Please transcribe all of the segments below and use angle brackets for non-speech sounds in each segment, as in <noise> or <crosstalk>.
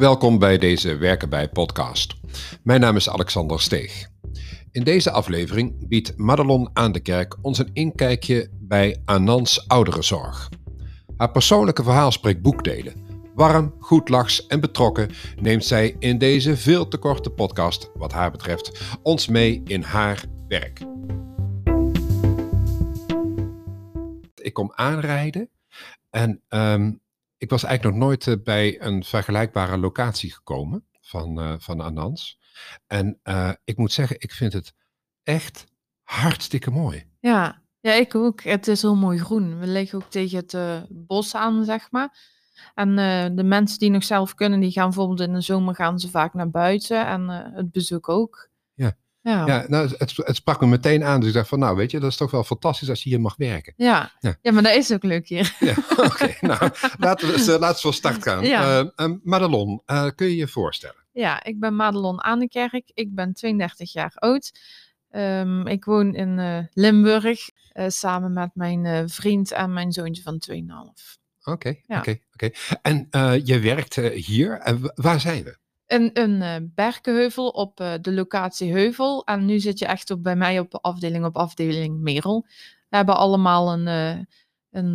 Welkom bij deze Werken bij podcast. Mijn naam is Alexander Steeg. In deze aflevering biedt Madelon aan de kerk ons een inkijkje bij Anans ouderenzorg. Haar persoonlijke verhaal spreekt boekdelen. Warm, goedlachs en betrokken neemt zij in deze veel te korte podcast, wat haar betreft, ons mee in haar werk. Ik kom aanrijden en ehm, ik was eigenlijk nog nooit eh, bij een vergelijkbare locatie gekomen van, uh, van Anans. En uh, ik moet zeggen, ik vind het echt hartstikke mooi. Ja, ja, ik ook. Het is heel mooi groen. We liggen ook tegen het uh, bos aan, zeg maar. En de mensen die nog zelf kunnen, die gaan bijvoorbeeld in de zomer gaan ze vaak naar buiten. En het bezoek ook. Ja, ja nou, het, het, sprak me meteen aan. Dus ik dacht van, nou weet je, dat is toch wel fantastisch als je hier mag werken. Ja, ja. ja maar dat is ook leuk hier. Ja, <laughs> oké. nou, <laughs> laten we, uh, laten we van start gaan. Ja. Uh, Madelon, uh, kun je je voorstellen? Ja, ik ben Madelon Aandekerk. Ik ben 32 jaar oud. Um, ik woon in Limburg samen met mijn vriend en mijn zoontje van 2,5. Oké, oké, oké. En je werkt hier. En waar zijn we? Een, een uh, berkenheuvel op uh, de locatie Heuvel. En nu zit je echt op, bij mij op afdeling op afdeling Merel. We hebben allemaal een, uh, een,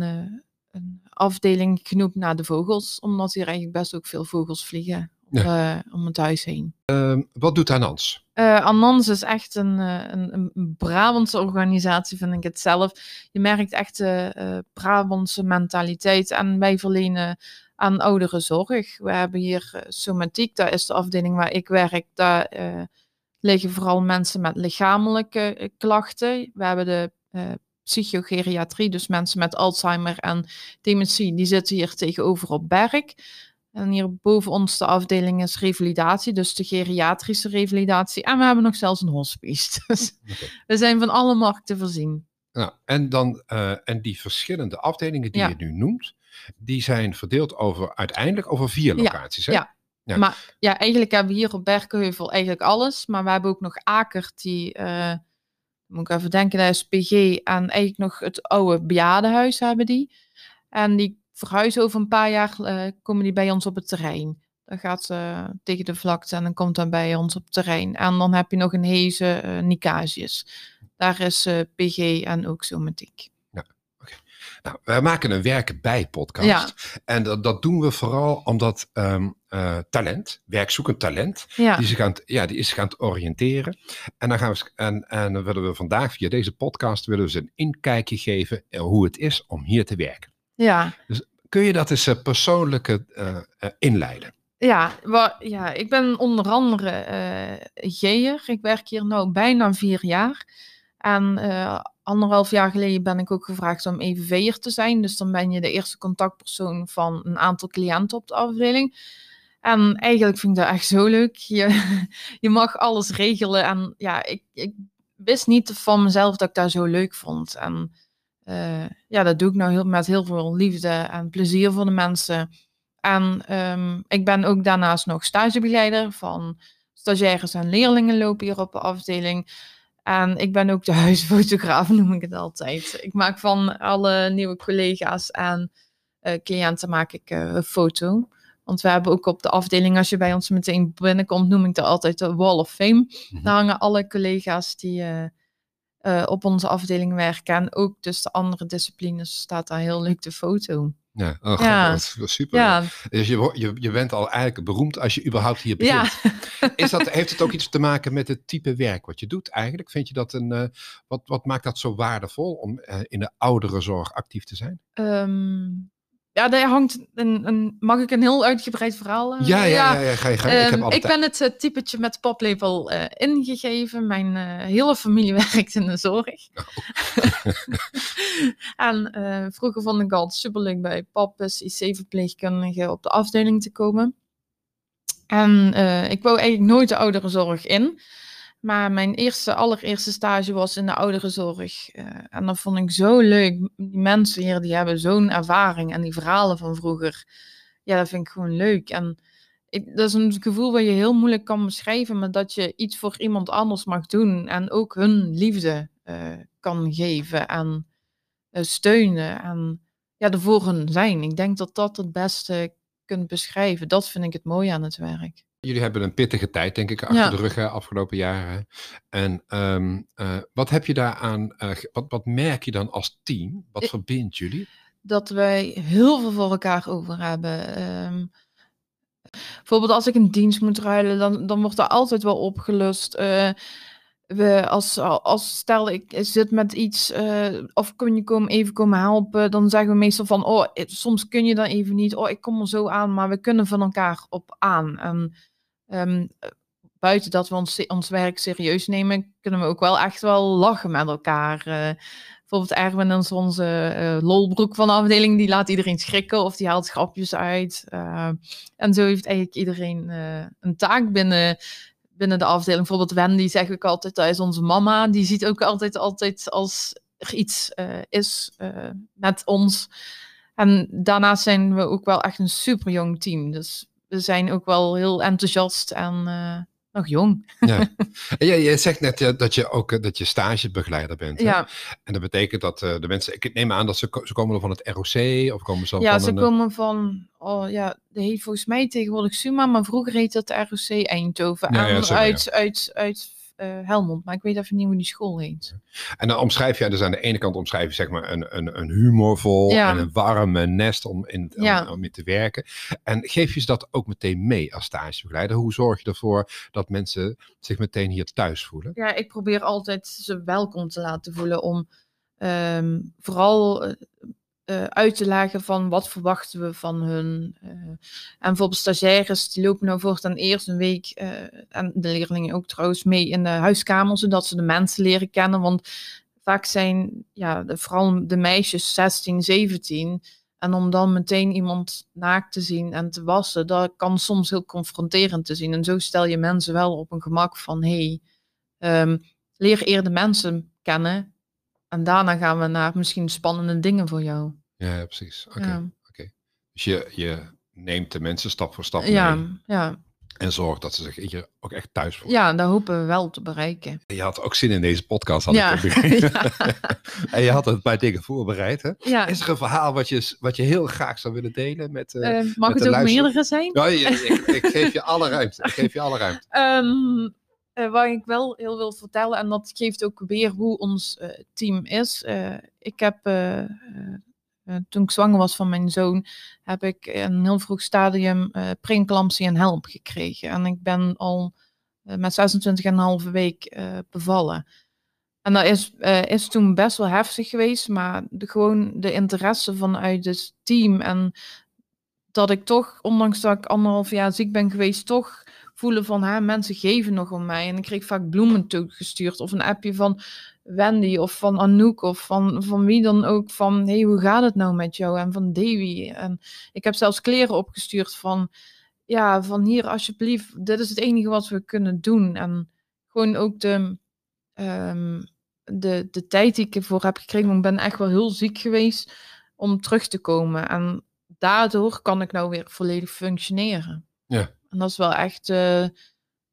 een afdeling genoemd naar de vogels, omdat hier eigenlijk best ook veel vogels vliegen ja. om het huis heen. Ehm, wat doet Anans? Anans is echt een, een, een, Brabantse organisatie, vind ik het zelf. Je merkt echt de Brabantse mentaliteit en wij verlenen aan ouderenzorg. We hebben hier uh, somatiek, dat is de afdeling waar ik werk. Daar uh, liggen vooral mensen met lichamelijke uh, klachten. We hebben de psychogeriatrie, dus mensen met Alzheimer en dementie, die zitten hier tegenover op Berk. En hier boven ons de afdeling is revalidatie, dus de geriatrische revalidatie. En we hebben nog zelfs een hospice. <laughs> Dus okay. we zijn van alle markten voorzien. Nou, en, dan, en die verschillende afdelingen die ja. je nu noemt, die zijn verdeeld over uiteindelijk over vier locaties. Hè? ja. ja. maar ja, eigenlijk hebben we hier op Berkenheuvel eigenlijk alles. Maar we hebben ook nog Aker, die, uh, moet ik even denken, dat is PG. En eigenlijk nog het oude bejaardenhuis hebben die. En die verhuizen over een paar jaar, uh, komen die bij ons op het terrein. Dan gaat ze tegen de vlakte en dan komt dan bij ons op het terrein. En dan heb je nog een Hezen, uh, Nicasius. Daar is PG en ook somatiek. Nou, wij maken een werken bij podcast. En dat, dat, doen we vooral omdat um, uh, talent, werkzoekend talent, ja. die, zich aan ja, die is zich aan het oriënteren. En dan, gaan we, en, en dan willen we vandaag via deze podcast willen we ze een inkijkje geven in hoe het is om hier te werken. Ja. Dus kun je dat eens uh, persoonlijk uh, inleiden? Ja, ja, ik ben onder andere uh, Geer. Ik werk hier nu bijna vier jaar. En uh, anderhalf jaar geleden ben ik ook gevraagd om EVV'er te zijn. Dus dan ben je de eerste contactpersoon van een aantal cliënten op de afdeling. En eigenlijk vind ik dat echt zo leuk. Je, <laughs> je mag alles regelen. En ja, ik, ik wist niet van mezelf dat ik dat zo leuk vond. En uh, ja, dat doe ik nou heel, met heel veel liefde en plezier voor de mensen. En um, ik ben ook daarnaast nog stagebegeleider van stagiaires en leerlingen lopen hier op de afdeling. En ik ben ook de <laughs> huisfotograaf, noem ik het altijd. Ik maak van alle nieuwe collega's en uh, cliënten maak ik uh, een foto. Want we hebben ook op de afdeling, als je bij ons meteen binnenkomt, noem ik dat altijd de Wall of Fame. Mm-hmm. Daar hangen alle collega's die uh, op onze afdeling werken. En ook dus de andere disciplines staat daar heel leuk de foto. Ja, oh, ja. Dat is super. Ja. Dus je, je, je bent al eigenlijk beroemd als je überhaupt hier begint. Ja. <laughs> Is dat, heeft het ook iets te maken met het type werk wat je doet eigenlijk? Vind je dat een, uh, wat, wat maakt dat zo waardevol om uh, in de ouderenzorg actief te zijn? Um, ja, daar hangt een, een, Mag ik een heel uitgebreid verhaal? Uh, ja, ja, ja, ja, ga je. Um, ik, ik ben het uh, typetje met paplepel uh, ingegeven. Mijn hele familie <laughs> werkt in de zorg. Oh. <laughs> en vroeger vond ik altijd superleuk bij pap IC-verpleegkundige op de afdeling te komen. En ik wou eigenlijk nooit de ouderenzorg in. Maar mijn eerste, allereerste stage was in de ouderenzorg. Uh, en dat vond ik zo leuk. Die mensen hier, die hebben zo'n ervaring. En die verhalen van vroeger, ja, dat vind ik gewoon leuk. En dat is een gevoel wat je heel moeilijk kan beschrijven. Maar dat je iets voor iemand anders mag doen. En ook hun liefde uh, kan geven. En uh, steunen. En ja, ervoor hun zijn. Ik denk dat dat het beste kunt beschrijven. Dat vind ik het mooie aan het werk. Jullie hebben een pittige tijd, denk ik, achter Ja. de rug hè, afgelopen jaren. En ehm, eh, wat heb je daaraan, eh, ge- wat, wat merk je dan als team? Wat Ik- verbindt jullie? dat wij heel veel voor elkaar over hebben. Ehm, bijvoorbeeld als ik een dienst moet ruilen, dan, dan wordt er altijd wel opgelust. Eh, we, als, als stel ik zit met iets, eh, of kun je komen, even komen helpen, dan zeggen we meestal van, oh, eh, soms kun je dan even niet, oh, ik kom er zo aan, maar we kunnen van elkaar op aan. En ehm, eh, buiten dat we ons, ons werk serieus nemen, kunnen we ook wel echt wel lachen met elkaar. Eh, Bijvoorbeeld Erwin is onze eh, lolbroek van de afdeling. Die laat iedereen schrikken of die haalt grapjes uit. En zo heeft eigenlijk iedereen een taak binnen, binnen de afdeling. Bijvoorbeeld Wendy zeg ik altijd, dat is onze mama. Die ziet ook altijd, altijd als er iets is met ons. En daarnaast zijn we ook wel echt een super jong team. Dus we zijn ook wel heel enthousiast en eh, nog jong. Ja. <laughs> En jij, jij zegt net ja, dat je ook eh, dat je stagebegeleider bent. hè? Ja, En dat betekent dat eh, de mensen, ik neem aan dat ze, ze komen van het ROC of komen ze ja van ze een, komen van, oh ja, dat heet volgens mij tegenwoordig Suma, maar vroeger heette het ROC Eindhoven. Ja, ja, en uit, uit, uit Helmond, maar ik weet even niet hoe die school heet. En dan omschrijf je, dus aan de ene kant omschrijf je zeg maar een, een, een humorvol Ja. en een warme nest om in, om, Ja. om in te werken. En geef je ze dat ook meteen mee als stagebegeleider? Hoe zorg je ervoor dat mensen zich meteen hier thuis voelen? Ja, ik probeer altijd ze welkom te laten voelen om ehm, vooral eh, uit te leggen van wat verwachten we van hun. eh. en bijvoorbeeld stagiaires, die lopen nou voortaan eerst een week, eh, en de leerlingen ook trouwens, mee in de huiskamer, zodat ze de mensen leren kennen. Want vaak zijn, ja, de, vooral de meisjes 16, 17. En om dan meteen iemand naakt te zien en te wassen, dat kan soms heel confronterend te zien. En zo stel je mensen wel op een gemak van, hey, Ehm, leer eerder de mensen kennen. En daarna gaan we naar misschien spannende dingen voor jou. Ja, ja, precies. Oké. Ja. Dus je, je neemt de mensen stap voor stap Ja, mee ja. en zorgt dat ze zich ook echt thuis voelen. ja, daar hopen we wel te bereiken. Je had ook zin in deze podcast, had Ja. ik <laughs> begrepen. Ja. <laughs> en je had een paar dingen voorbereid, hè? Ja, Is er een verhaal wat je, wat je heel graag zou willen delen met... eh, eh, mag met het ook meerdere zijn? Ja, <laughs> ik, ik geef je alle ruimte. Ik geef je alle ruimte. Ehm, eh, waar ik wel heel wil vertellen, en dat geeft ook weer hoe ons eh, team is. Eh, ik heb, toen ik zwanger was van mijn zoon, heb ik in een heel vroeg stadium eh preeclampsie en help gekregen. En ik ben al met 26,5 week bevallen. En dat is, is toen best wel heftig geweest, maar de, gewoon de interesse vanuit het team en dat ik toch, ondanks dat ik anderhalf jaar ziek ben geweest, toch voelen van hè, mensen geven nog om mij. En ik kreeg vaak bloemen toegestuurd of een appje van Wendy of van Anouk of van, van wie dan ook van hey, hoe gaat het nou met jou? En van Davy. En ik heb zelfs kleren opgestuurd van ja, van hier alsjeblieft, dit is het enige wat we kunnen doen. En gewoon ook de, ehm, de, de tijd die ik ervoor heb gekregen, want ik ben echt wel heel ziek geweest om terug te komen. En daardoor kan ik nou weer volledig functioneren. Ja. En dat is wel echt, eh,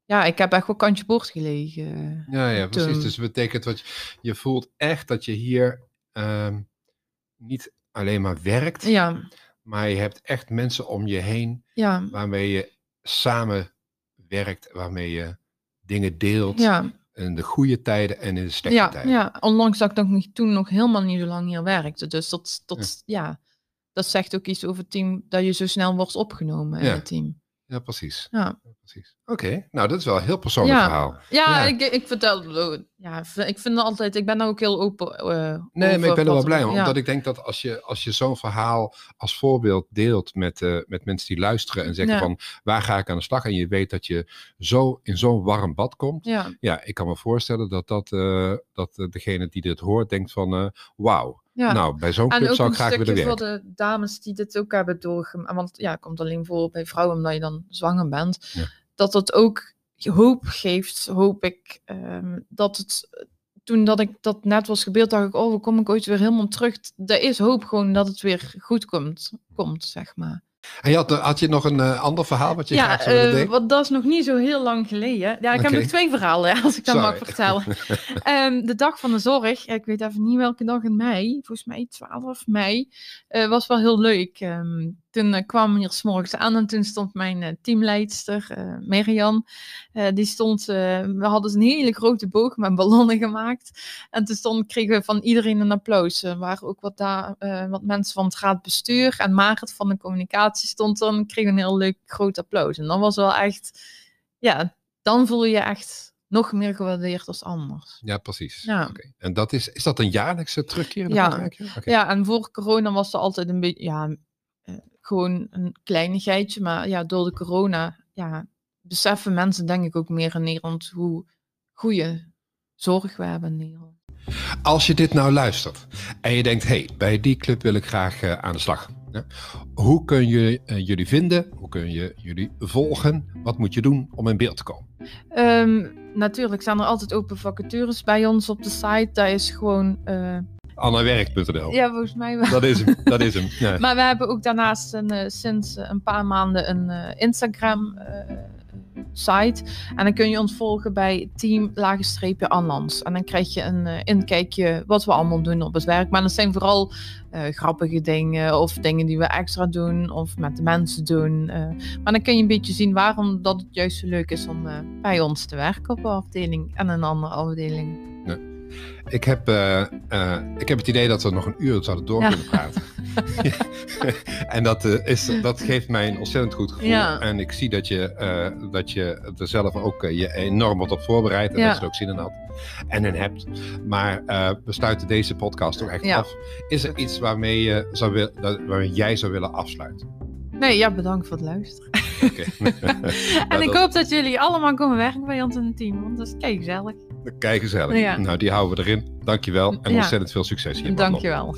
ja, ik heb echt wel kantje boord gelegen. Ja, ja, precies. Dus betekent dat je, je voelt echt dat je hier ehm, niet alleen maar werkt, Ja, maar je hebt echt mensen om je heen ja, waarmee je samen werkt, waarmee je dingen deelt ja, in de goede tijden en in de slechte ja, tijden. ja. Ondanks dat ik nog toen nog helemaal niet zo lang hier werkte. Dus dat, dat, ja. Dat zegt ook iets over het team, dat je zo snel wordt opgenomen in Ja. het team. Ja, precies. Ja. Precies. Oké, nou dat is wel een heel persoonlijk Ja. verhaal. Ja. Ik, ik vertel. Ja, ik vind het altijd, ik ben daar ook heel open. eh, Nee, over maar ik ben er wel blij om. Omdat ik denk dat als je, als je zo'n verhaal als voorbeeld deelt met, eh, met mensen die luisteren en zeggen van waar ga ik aan de slag? En je weet dat je zo in zo'n warm bad komt. Ja, Ja, ik kan me voorstellen dat, dat, eh, dat degene die dit hoort denkt van wauw. Ja. Nou, bij zo'n en club ook zou ik graag willen stukje werken. voor de dames die dit ook hebben doorgemaakt. Want ja, het komt alleen voor bij vrouwen omdat je dan zwanger bent. Ja. Dat het ook hoop geeft, hoop ik. ehm, dat het, toen dat ik dat net was gebeurd, dacht ik, oh, kom ik ooit weer helemaal terug? Er is hoop gewoon dat het weer goed komt, komt zeg maar. En je had, had je nog een eh, ander verhaal wat je ja, graag zou willen eh, want dat is nog niet zo heel lang geleden. Ja, ik heb nog twee verhalen, als ik dat Sorry. mag vertellen. <laughs> Ehm, de dag van de zorg, ik weet even niet welke dag in mei, volgens mij 12 mei, eh, was wel heel leuk. Ehm, toen uh, kwam hier s'morgens aan en toen stond mijn uh, teamleidster, uh, die stond, we hadden een hele grote boog met ballonnen gemaakt. En toen stond, kregen we van iedereen een applaus. Er waren ook wat, daar, wat mensen van het raadbestuur en Marit van de communicatie stond dan, kregen we een heel leuk groot applaus. En dat was wel echt, ja, dan voel je je echt nog meer gewaardeerd als anders. Ja, precies. Ja. Okay. En dat is, is dat een jaarlijkse terugkeer? Ja. Okay. ja, en voor corona was er altijd een beetje, ja, gewoon een kleinigheidje. Maar ja, door de corona, ja, beseffen mensen denk ik ook meer in Nederland hoe goede zorg we hebben in Nederland. Als je dit nou luistert en je denkt, hey, bij die club wil ik graag uh, aan de slag. Ja. Hoe kun je uh, jullie vinden? Hoe kun je jullie volgen? Wat moet je doen om in beeld te komen? Um, natuurlijk zijn er altijd open vacatures bij ons op de site. Daar is gewoon. Uh... Annawerk.nl. Ja, volgens mij wel. Dat is hem. Dat is hem. Ja. maar we hebben ook daarnaast een, uh, sinds een paar maanden een uh, Instagram site. En dan kun je ons volgen bij team lagenstreepje Anlans. En dan krijg je een uh, inkijkje wat we allemaal doen op het werk. Maar dat zijn vooral uh, grappige dingen of dingen die we extra doen of met de mensen doen. Uh, maar dan kun je een beetje zien waarom dat het juist zo leuk is om bij ons te werken op een afdeling en een andere afdeling. Ik, heb, ik heb het idee dat we nog een uur zouden door kunnen praten. <laughs> en dat, uh, is, dat geeft mij een ontzettend goed gevoel. Ja. En ik zie dat je, dat je er zelf ook je enorm wat op voorbereidt. En Ja. dat je er ook zin in had en in hebt. Maar we sluiten deze podcast toch echt af. Is er iets waarmee, je zou wil, waarmee jij zou willen afsluiten? Nee, ja, bedankt voor het luisteren. <laughs> <laughs> En ik hoop dat jullie allemaal komen werken bij ons in het team, want dat is kei gezellig. Kijk gezellig. Ja. Nou, die houden we erin. Dankjewel en ontzettend veel succes hier. Dankjewel.